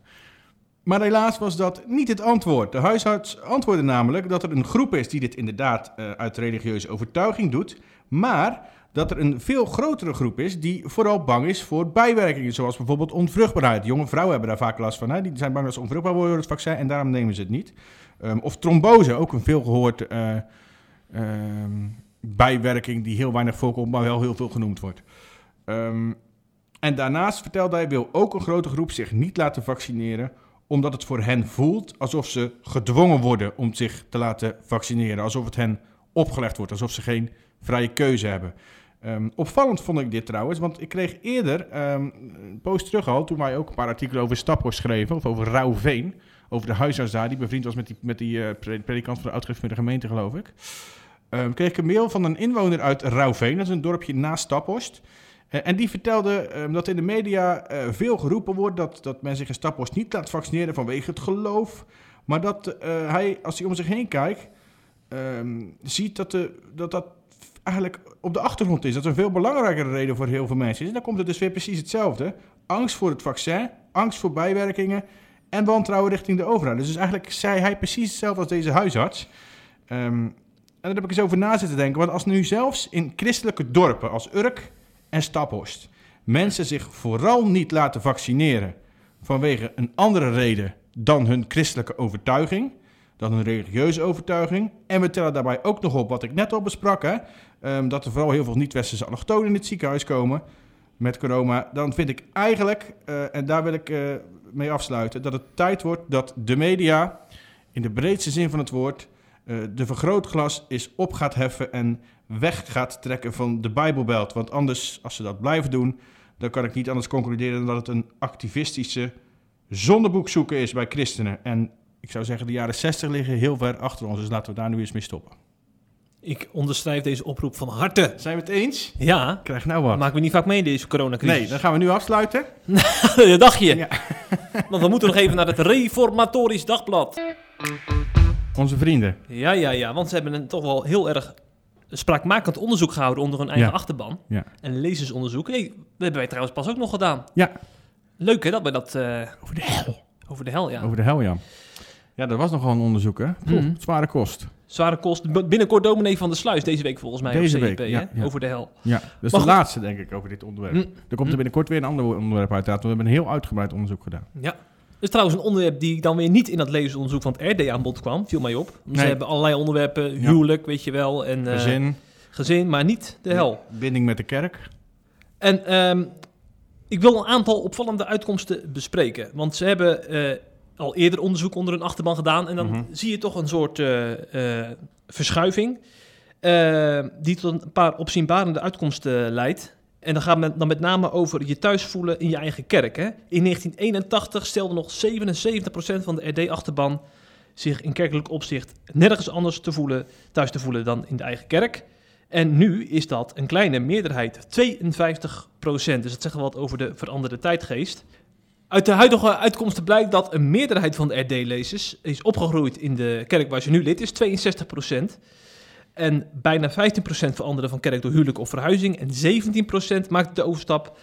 Maar helaas was dat niet het antwoord. De huisarts antwoordde namelijk dat er een groep is die dit inderdaad uh, uit religieuze overtuiging doet, maar dat er een veel grotere groep is die vooral bang is voor bijwerkingen, zoals bijvoorbeeld onvruchtbaarheid. Jonge vrouwen hebben daar vaak last van. Hè? Die zijn bang dat ze onvruchtbaar worden door het vaccin en daarom nemen ze het niet. Um, of trombose, ook een veel gehoord uh, bijwerking die heel weinig voorkomt, maar wel heel veel genoemd wordt. Um, en daarnaast vertelde hij, wil ook een grote groep zich niet laten vaccineren, omdat het voor hen voelt alsof ze gedwongen worden om zich te laten vaccineren. Alsof het hen opgelegd wordt, alsof ze geen vrije keuze hebben. Um, opvallend vond ik dit trouwens, want ik kreeg eerder um, een post terug al, toen wij ook een paar artikelen over Staphorst schreven, of over Rauwveen, over de huisarts daar, die bevriend was met die, met die uh, predikant van de oudschrift van de gemeente, geloof ik. Um, kreeg ik een mail van een inwoner uit Rauwveen, dat is een dorpje naast Staphorst. Uh, en die vertelde dat in de media uh, veel geroepen wordt dat, dat men zich in Staphorst niet laat vaccineren vanwege het geloof. Maar dat hij, als hij om zich heen kijkt, ziet dat, de, dat dat eigenlijk op de achtergrond is. Dat een veel belangrijkere reden voor heel veel mensen is. En dan komt het dus weer precies hetzelfde. Angst voor het vaccin, angst voor bijwerkingen en wantrouwen richting de overheid. Dus eigenlijk zei hij precies hetzelfde als deze huisarts. Um, en daar heb ik eens over na zitten denken. Want als nu zelfs in christelijke dorpen als Urk en Staphorst... mensen zich vooral niet laten vaccineren vanwege een andere reden dan hun christelijke overtuiging dan een religieuze overtuiging. En we tellen daarbij ook nog op wat ik net al besprak, hè, um, dat er vooral heel veel niet-westerse allochtonen in het ziekenhuis komen met corona. Dan vind ik eigenlijk, uh, en daar wil ik uh, mee afsluiten, dat het tijd wordt dat de media, in de breedste zin van het woord, uh, de vergrootglas is op gaat heffen en weg gaat trekken van de Bijbelbelt. Want anders, als ze dat blijven doen, dan kan ik niet anders concluderen dan dat het een activistische zondeboek zoeken is bij christenen. En ik zou zeggen, de jaren 60 liggen heel ver achter ons. Dus laten we daar nu eens mee stoppen. Ik onderschrijf deze oproep van harte. Zijn we het eens? Ja. Krijg nou wat. Maak me niet vaak mee in deze coronacrisis. Nee, dan gaan we nu afsluiten. [laughs] dat dacht je. Ja. [laughs] Want we moeten nog even naar het Reformatorisch Dagblad. Onze vrienden. Ja, ja, ja. Want ze hebben een toch wel heel erg spraakmakend onderzoek gehouden onder hun eigen Ja. achterban. Ja. Een lezersonderzoek. Hey, dat hebben wij trouwens pas ook nog gedaan. Ja. Leuk hè, dat we dat... eh, Over de hel. over de hel, ja. Over de hel, ja. Ja, dat was nogal een onderzoek, hè? Mhm. Zware kost. Zware kost. Binnenkort dominee van de Sluis deze week volgens mij Deze op CEP, week, hè? ja, ja. Over de hel. Ja, dat is Maar de goed. laatste, denk ik, over dit onderwerp. Hm. Er komt er binnenkort weer een ander onderwerp uiteraard. want We hebben een heel uitgebreid onderzoek gedaan. Ja. Dat is trouwens een onderwerp die dan weer niet in dat lezersonderzoek van het RD aan bod kwam. Viel mij op. Ze hebben allerlei onderwerpen. Huwelijk, weet je wel. En, eh, Gezin, gezin, maar niet de hel. binding met de kerk. En ehm, ik wil een aantal opvallende uitkomsten bespreken. Want ze hebben eh, al eerder onderzoek onder hun achterban gedaan. En dan Mhm. zie je toch een soort eh, eh, verschuiving. eh, die tot een paar opzienbarende uitkomsten leidt. En dan gaat het dan met name over je thuis voelen in je eigen kerk. Hè? In 1981 stelde nog 77% van de RD-achterban zich in kerkelijk opzicht nergens anders te voelen, thuis te voelen dan in de eigen kerk. En nu is dat een kleine meerderheid, 52% Dus dat zegt wel wat over de veranderde tijdgeest. Uit de huidige uitkomsten blijkt dat een meerderheid van de RD-lezers is opgegroeid in de kerk waar ze nu lid is, 62% En bijna 15% veranderde van kerk door huwelijk of verhuizing. En 17% maakte de overstap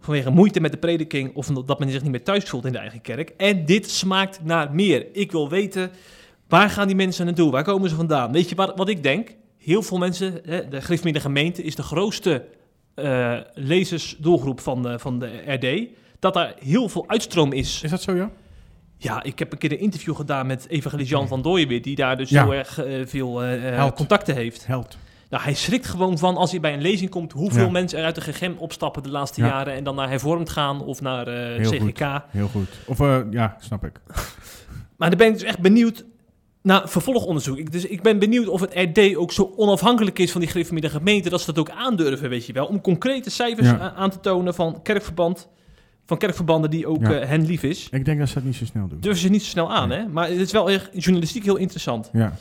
vanwege moeite met de prediking of omdat men zich niet meer thuis voelt in de eigen kerk. En dit smaakt naar meer. Ik wil weten, waar gaan die mensen naartoe? Waar komen ze vandaan? Weet je wat, wat ik denk? Heel veel mensen, hè, de Griffmiddag gemeente is de grootste eh, lezersdoelgroep van de, van de RD. Dat daar heel veel uitstroom is. Is dat zo, ja? Ja, ik heb een keer een interview gedaan met evangelist Jan van Dooyenweer, die daar dus Ja. heel erg eh, veel eh, eh, contacten heeft. Held. Nou, hij schrikt gewoon van als hij bij een lezing komt, hoeveel Ja. mensen er uit de GGM opstappen de laatste Ja. jaren en dan naar hervormd gaan of naar eh, Heel CGK. Heel goed. Of, ja, snap ik. [laughs] Maar dan ben ik dus echt benieuwd naar vervolgonderzoek. Ik, dus ik ben benieuwd of het RD ook zo onafhankelijk is van die gereformeerde gemeente, dat ze dat ook aandurven, weet je wel. Om concrete cijfers aan te tonen van kerkverband, van kerkverbanden die ook Ja. eh, hen lief is. Ik denk dat ze dat niet zo snel doen. Durven ze niet zo snel aan, Nee. hè? Maar het is wel echt journalistiek heel interessant. Ja.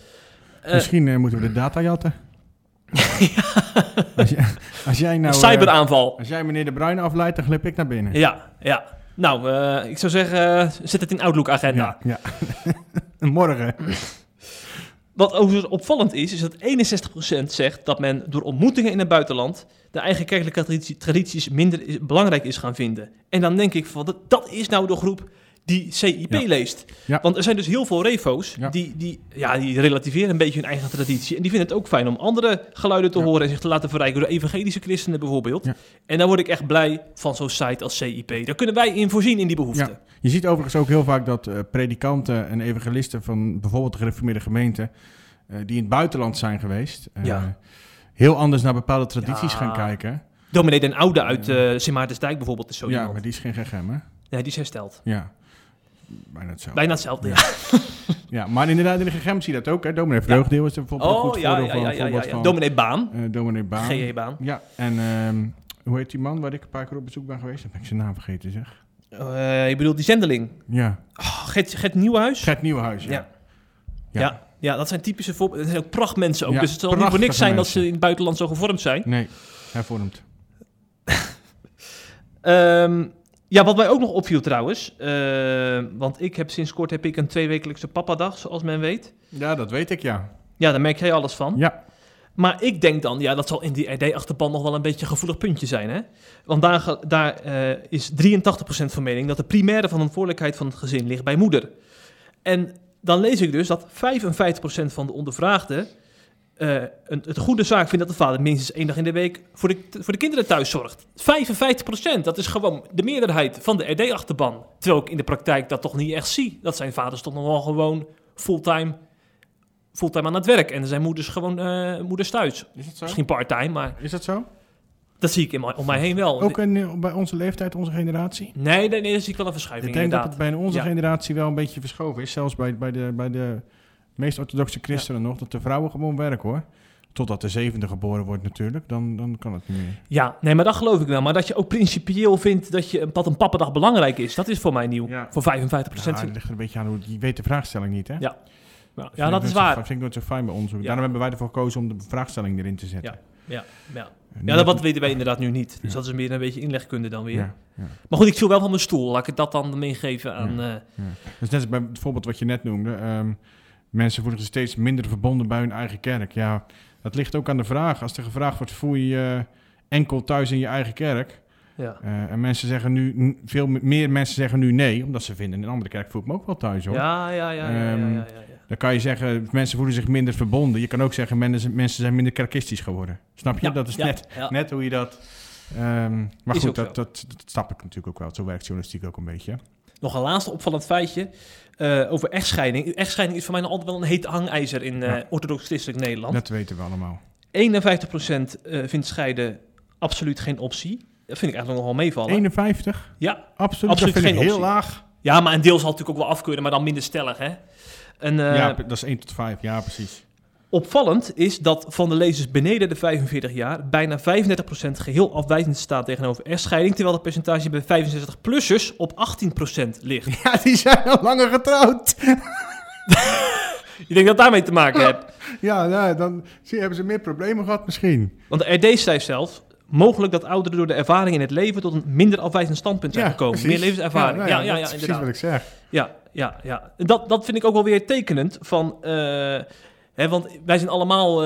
Eh, Misschien eh, moeten we de data jatten. [laughs] als, jij, als, jij nou, cyberaanval. als jij meneer De Bruyne afleidt, dan glip ik naar binnen. Ja, ja. Nou, ik zou zeggen, zet het in Outlook-agenda. Ja, ja. [laughs] Morgen. Wat overigens opvallend is, is dat 61% zegt dat men door ontmoetingen in het buitenland de eigen kerkelijke traditie- tradities minder belangrijk is gaan vinden. En dan denk ik van, dat, dat is nou de groep die CIP Ja. leest. Ja. Want er zijn dus heel veel refo's Ja. die, die, ja, die relativeren een beetje hun eigen traditie. En die vinden het ook fijn om andere geluiden te horen en zich te laten verrijken door evangelische christenen bijvoorbeeld. En dan word ik echt blij van zo'n site als CIP. Daar kunnen wij in voorzien in die behoefte. Ja. Je ziet overigens ook heel vaak dat eh, predikanten en evangelisten van bijvoorbeeld de gereformeerde gemeente, eh, die in het buitenland zijn geweest, eh, heel anders naar bepaalde tradities gaan kijken. Dominee Den Oude uit eh Sint Maartensdijk bijvoorbeeld is zo ja, iemand. maar die is geen GGM, hè? Nee, die is hersteld. Ja. Bijna hetzelfde. Bijna hetzelfde, ja. Ja, [laughs] maar inderdaad, in de GGM zie je dat ook, hè? Dominee Vreugdeel is er bijvoorbeeld een Oh, goed ja, voordeel ja, van. ja, ja, voorbeeld van Dominee Baan, eh, Dominee Baan. GE-baan. Ja, en ehm, hoe heet die man waar ik een paar keer op bezoek ben geweest? Ben ik zijn naam vergeten, zeg. Eh, ik bedoel, die zendeling. Ja, Oh, Gert, Gert Nieuwhuis. Gert Nieuwenhuis, ja. Ja. Ja. Ja. Ja. dat zijn typische voorbeelden. Dat zijn ook prachtmensen ook. Ja, dus het zal niet voor niks zijn dat ze in het buitenland zo gevormd zijn. Nee, hervormd. [laughs] Ehm, ja, wat mij ook nog opviel trouwens. eh, want ik heb sinds kort heb ik een tweewekelijkse papadag, zoals men weet. Ja, dat weet ik, ja. Ja, daar merk jij alles van. Ja, Maar ik denk dan, ja, dat zal in die RD-achterban nog wel een beetje een gevoelig puntje zijn, hè? Want daar, daar eh, is 83% van mening dat de primaire verantwoordelijkheid van het gezin ligt bij moeder. En dan lees ik dus dat 55% van de ondervraagden eh, een, het goede zaak vindt dat de vader minstens één dag in de week voor de, voor de kinderen thuis zorgt. 55%, dat is gewoon de meerderheid van de RD-achterban. Terwijl ik in de praktijk dat toch niet echt zie. Dat zijn vaders toch nog wel gewoon fulltime, fulltime aan het werk. En er zijn moeders gewoon eh, moeders thuis. is dat zo? Misschien part-time, maar Is dat zo? dat zie ik in om mij heen wel. Ook in, eh, bij onze leeftijd, onze generatie? Nee, nee, nee, daar zie ik wel een verschuiving Ik denk dat het bij onze Ja. generatie wel een beetje verschoven is. Zelfs bij, bij, de, bij de meest orthodoxe christenen nog. Dat de vrouwen gewoon werken hoor. Totdat de zevende geboren wordt natuurlijk. Dan, dan kan het niet meer. Ja, nee, maar dat geloof ik wel. Maar dat je ook principieel vindt dat, je, dat een pappadag belangrijk is, dat is voor mij nieuw. Ja. Voor 55 Ja, het ligt er een beetje aan hoe... Je weet de vraagstelling niet hè? Ja, Nou, ja dat is waar. vind ik nooit zo fijn bij onderzoek. Ja. Daarom hebben wij ervoor gekozen om de vraagstelling erin te zetten. Ja, ja. Ja, dat wat weten wij inderdaad nu niet. Dus dat is meer een beetje inlegkunde dan weer. Ja, ja. Maar goed, ik viel wel van mijn stoel. Laat ik dat dan meegeven aan... eh, Dus net als bij het voorbeeld wat je net noemde. ehm, mensen voelen zich steeds minder verbonden bij hun eigen kerk. Ja, dat ligt ook aan de vraag. Als er gevraagd wordt, voel je je enkel thuis in je eigen kerk? ja. Eh, en mensen zeggen nu, veel meer mensen zeggen nu nee, omdat ze vinden in een andere kerk voel ik me ook wel thuis hoor. Ja, ja, ja, ja, ja, ja, Ehm. Dan kan je zeggen, mensen voelen zich minder verbonden. Je kan ook zeggen, mensen, mensen zijn minder kerkistisch geworden. Snap je? Dat is net, net hoe je dat... ehm, maar Is goed, dat, dat, dat snap ik natuurlijk ook wel. Zo werkt journalistiek ook een beetje. Nog een laatste opvallend feitje eh, over echtscheiding. Echtscheiding is voor mij nog altijd wel een heet hangijzer in eh Ja. orthodox-christelijk Nederland. Dat weten we allemaal. 51% eh, vindt scheiden absoluut geen optie. Dat vind ik eigenlijk nog wel meevallen. 51? Ja. Absoluut, Absoluut dat vind geen ik heel optie. laag. ja, maar een deel zal natuurlijk ook wel afkeuren, maar dan minder stellig. Hè? En, eh, ja, dat is 1 tot 5. Ja, precies. Opvallend is dat van de lezers beneden de 45 jaar bijna 35% geheel afwijzend staat tegenover echtscheiding, terwijl het percentage bij 65-plussers op 18% ligt. Ja, die zijn al langer getrouwd. [laughs] Ik denk dat daarmee te maken heeft. [laughs] Ja, nou, dan zie, hebben ze meer problemen gehad misschien. Want de RD schrijft zelf, mogelijk dat ouderen door de ervaring in het leven tot een minder afwijzend standpunt zijn gekomen. precies. Meer levenservaring. nou Ja, ja, ja, dat is precies wat ik zeg. Ja, ja, ja. En Dat, dat vind ik ook wel weer tekenend van... eh, hè, want wij zijn allemaal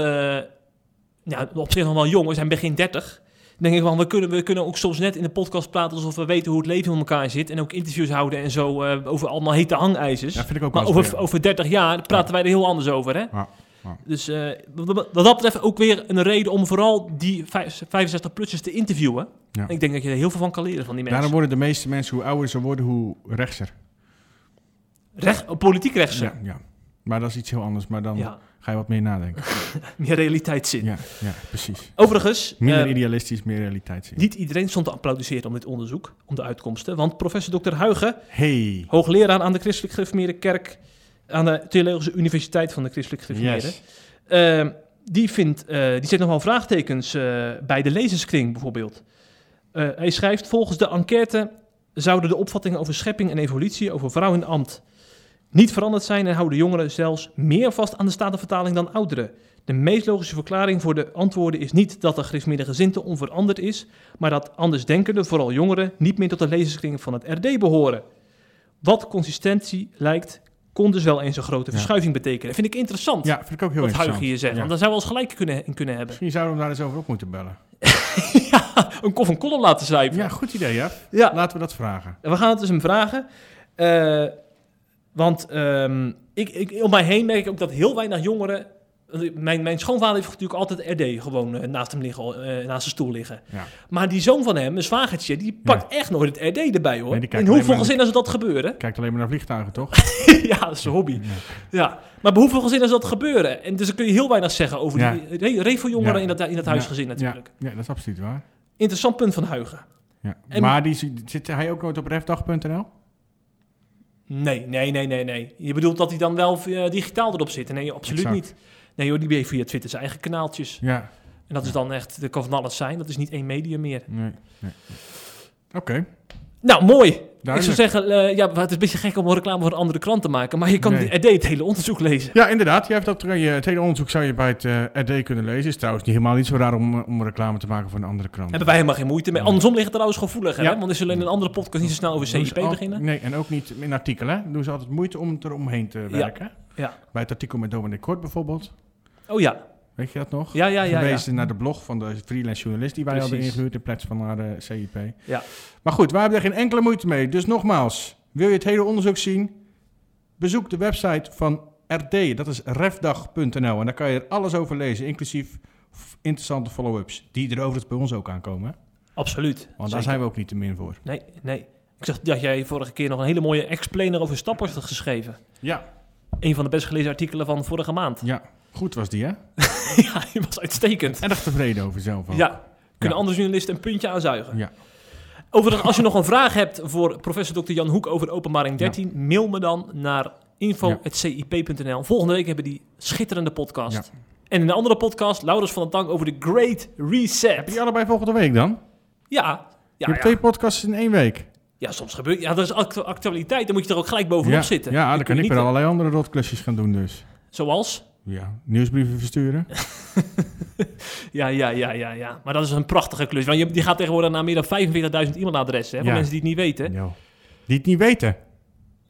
ja, op zich nog wel jong. We zijn begin 30. Dan denk ik van, we kunnen, we kunnen ook soms net in de podcast praten... alsof we weten hoe het leven in elkaar zit. En ook interviews houden en zo eh, over allemaal hete hangijzers. Ja, vind ik ook maar wel over, over 30 jaar praten wij er heel anders over, hè? Ja, ja. Dus eh, wat, dat betreft ook weer een reden om vooral die 65-plussers te interviewen. Ja. Ik denk dat je er heel veel van kan leren van die mensen. Daarom worden de meeste mensen, hoe ouder ze worden, hoe rechtser. Recht, politiek rechtse. Ja, ja. Maar dat is iets heel anders. Maar dan ga je wat meer nadenken. [laughs] meer realiteitszin. Ja, ja precies. Overigens, Minder eh, idealistisch, meer realiteit zien. niet iedereen stond te applaudisseren om dit onderzoek, om de uitkomsten. Want professor Dr. Huigen, Hey. hoogleraar aan de Christelijk Gereformeerde Kerk, aan de Theologische Universiteit van de Christelijk Gereformeerde, Yes. eh, die, vindt, eh, die zet nog wel vraagtekens eh, bij de lezerskring bijvoorbeeld. Hij schrijft, volgens de enquête zouden de opvattingen over schepping en evolutie, over vrouw en ambt niet veranderd zijn en houden jongeren zelfs meer vast aan de Statenvertaling dan ouderen. De meest logische verklaring voor de antwoorden is niet dat de gezinsmiddengezinte onveranderd is, maar dat andersdenkenden, vooral jongeren, niet meer tot de lezerskring van het RD behoren. Wat consistentie lijkt, kon dus wel eens een grote Ja. verschuiving betekenen. Vind ik interessant Ja, vind ik ook heel wat interessant. Huig hier zegt, Ja. want daar zou wel eens gelijk kunnen, in kunnen hebben. Misschien zouden we hem daar eens over op moeten bellen. [laughs] ja, een kof en kolom laten schrijven. Ja, goed idee. Ja. Laten we dat vragen. We gaan het dus hem vragen. Eh, want ehm, ik, ik, om mij heen merk ik ook dat heel weinig jongeren... Mijn, mijn schoonvader heeft natuurlijk altijd RD gewoon eh, naast hem liggen, eh, naast zijn stoel liggen. Ja. Maar die zoon van hem, een zwagertje, die pakt echt nooit het RD erbij hoor. Nee, In hoeveel gezinnen is dat gebeuren? Kijkt alleen maar naar vliegtuigen, toch? [laughs] ja, dat is een hobby. Ja. Ja, maar bij hoeveel gezinnen is dat gebeuren? En dus dan kun je heel weinig zeggen over die re- revo-jongeren Ja. in dat, in dat huisgezin natuurlijk. Ja, dat is absoluut waar. Interessant punt van Huigen. En- Maar die, zi- zit hij ook nooit op refdag.nl? Nee, nee, nee, nee, nee. Je bedoelt dat hij dan wel eh, digitaal erop zit? Nee, absoluut Exact. niet. Nee hoor, die heeft via Twitter zijn eigen kanaaltjes. Ja. En dat is dan echt, dat kan van alles zijn. Dat is niet één medium meer. Nee. nee. Oké. Nou, mooi. Ik zou zeggen, eh, ja, het is een beetje gek om een reclame voor een andere krant te maken. Maar je kan Nee. RD het hele onderzoek lezen. Ja, inderdaad. Je hebt dat, je, het hele onderzoek zou je bij het eh, RD kunnen lezen. Is trouwens niet, helemaal niet zo raar om, eh, om reclame te maken voor een andere krant. Hebben wij helemaal geen moeite mee. Andersom ligt het trouwens gevoeliger. Ja. Hè? Want er zullen in een andere podcast niet zo snel over CIP al- beginnen. Nee, en ook niet in artikelen. Doen ze altijd moeite om er omheen te werken. Ja. Bij het artikel met Dominic Kort bijvoorbeeld. Oh ja. Weet je dat nog? Ja, ja, ja. naar de blog van de freelance journalist die wij Precies. hadden ingehuurd in plaats van naar de CIP. Ja. Maar goed, wij hebben er geen enkele moeite mee. Dus nogmaals, wil je het hele onderzoek zien? Bezoek de website van RD. Dat is refdag.nl. En daar kan je er alles over lezen, inclusief interessante follow-ups. Die er overigens bij ons ook aankomen. Absoluut. Want daar Zeker. zijn we ook niet te min voor. Nee, nee. Ik zag dat jij vorige keer nog een hele mooie explainer over stappers had geschreven. Ja, Een van de best gelezen artikelen van vorige maand. ja. Goed was die, hè? [laughs] ja, die was uitstekend. Erg tevreden over zelf ook. Ja, kunnen Ja. andere journalisten een puntje aanzuigen. Ja. Overigens, als je nog een vraag hebt voor professor Dr. Jan Hoek over openbaring 13, mail me dan naar info.cip.nl. Volgende week hebben we die schitterende podcast. En in de andere podcast, Laurens van den Tank over de Great Reset. Heb je die allebei volgende week dan? Ja, je hebt twee podcasts in één week. ja, soms gebeurt Ja, dat is actu- actualiteit. Dan moet je er ook gelijk bovenop zitten. Ja, dan kan ik weer eh, allerlei andere rotklusjes gaan doen dus. Zoals? Ja, nieuwsbrieven versturen. [laughs] Ja, ja, ja, ja, ja. Maar dat is een prachtige klus. Want je, die gaat tegenwoordig naar meer dan 45.000 e-mailadressen. Hè, voor Ja. mensen die het niet weten. Jo. Die het niet weten.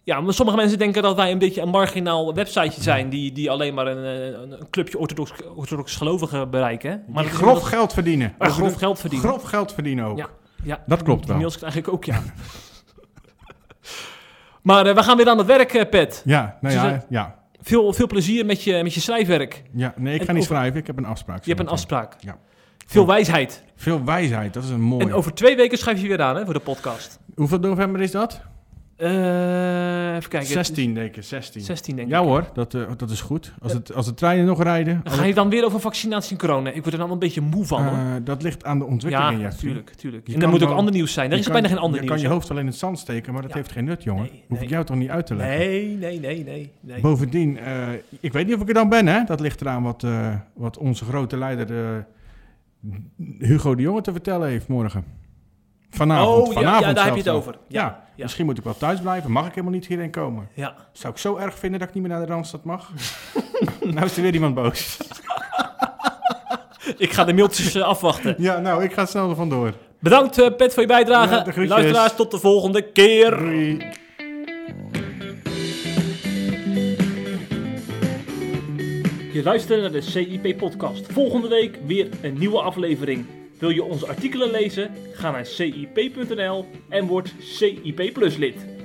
Ja, maar sommige mensen denken dat wij een beetje een marginaal websiteje zijn... die, die alleen maar een, een, een clubje orthodox, orthodox gelovigen bereiken. Maar dat- grof dat- geld verdienen. maar grof geld verdienen. Grof geld verdienen ook. Ja. Ja, Dat klopt die wel. mails ik ook, ja. [laughs] maar eh, we gaan weer aan het werk, eh, Pet. Ja, nou ja, ja. Veel, veel plezier met je, met je schrijfwerk. ja. Nee, ik En ga niet over- schrijven. Ik heb een afspraak. Je hebt een afspraak. Ja. Veel wijsheid. Veel wijsheid, dat is een mooie. En over twee weken schrijf je weer aan hè, voor de podcast. Hoeveel november is dat? Eh, even kijken. 16, denk ik. 16. 16 denk Ja ik. hoor, dat, eh, dat is goed. Als, het, als de treinen nog rijden... Dan ga je dan weer over vaccinatie en corona. Ik word er dan een beetje moe van, hoor. eh, dat ligt aan de Ja, ontwikkeling. Ja, tuurlijk, tuurlijk. Je En dan moet ook ander nieuws zijn. Er Je is kan- bijna geen ander Je nieuws. kan je hoofd wel in het zand steken, maar dat Ja. heeft geen nut, jongen. Nee, Hoef ik jou toch niet uit te leggen? Nee, nee, nee, nee. nee. Bovendien, ik weet niet of ik er dan ben, hè. Dat ligt eraan wat, wat onze grote leider Hugo de Jonge te vertellen heeft morgen. Vanavond, oh, ja, vanavond ja, daar heb je het over. Ja, Ja, ja. misschien moet ik wel thuis blijven. Mag ik helemaal niet hierheen komen? ja. Zou ik zo erg vinden dat ik niet meer naar de Randstad mag? [laughs] nou is er weer iemand boos. [laughs] Ik ga de mailtjes eh, afwachten. ja, nou, ik ga snel er vandoor. Bedankt, eh, Pet, voor je bijdrage. Luisteraars, tot de volgende keer. Doei. Je luistert naar de CIP-podcast. Volgende week weer een nieuwe aflevering. Wil je onze artikelen lezen? Ga naar cip.nl en word CIP Plus lid.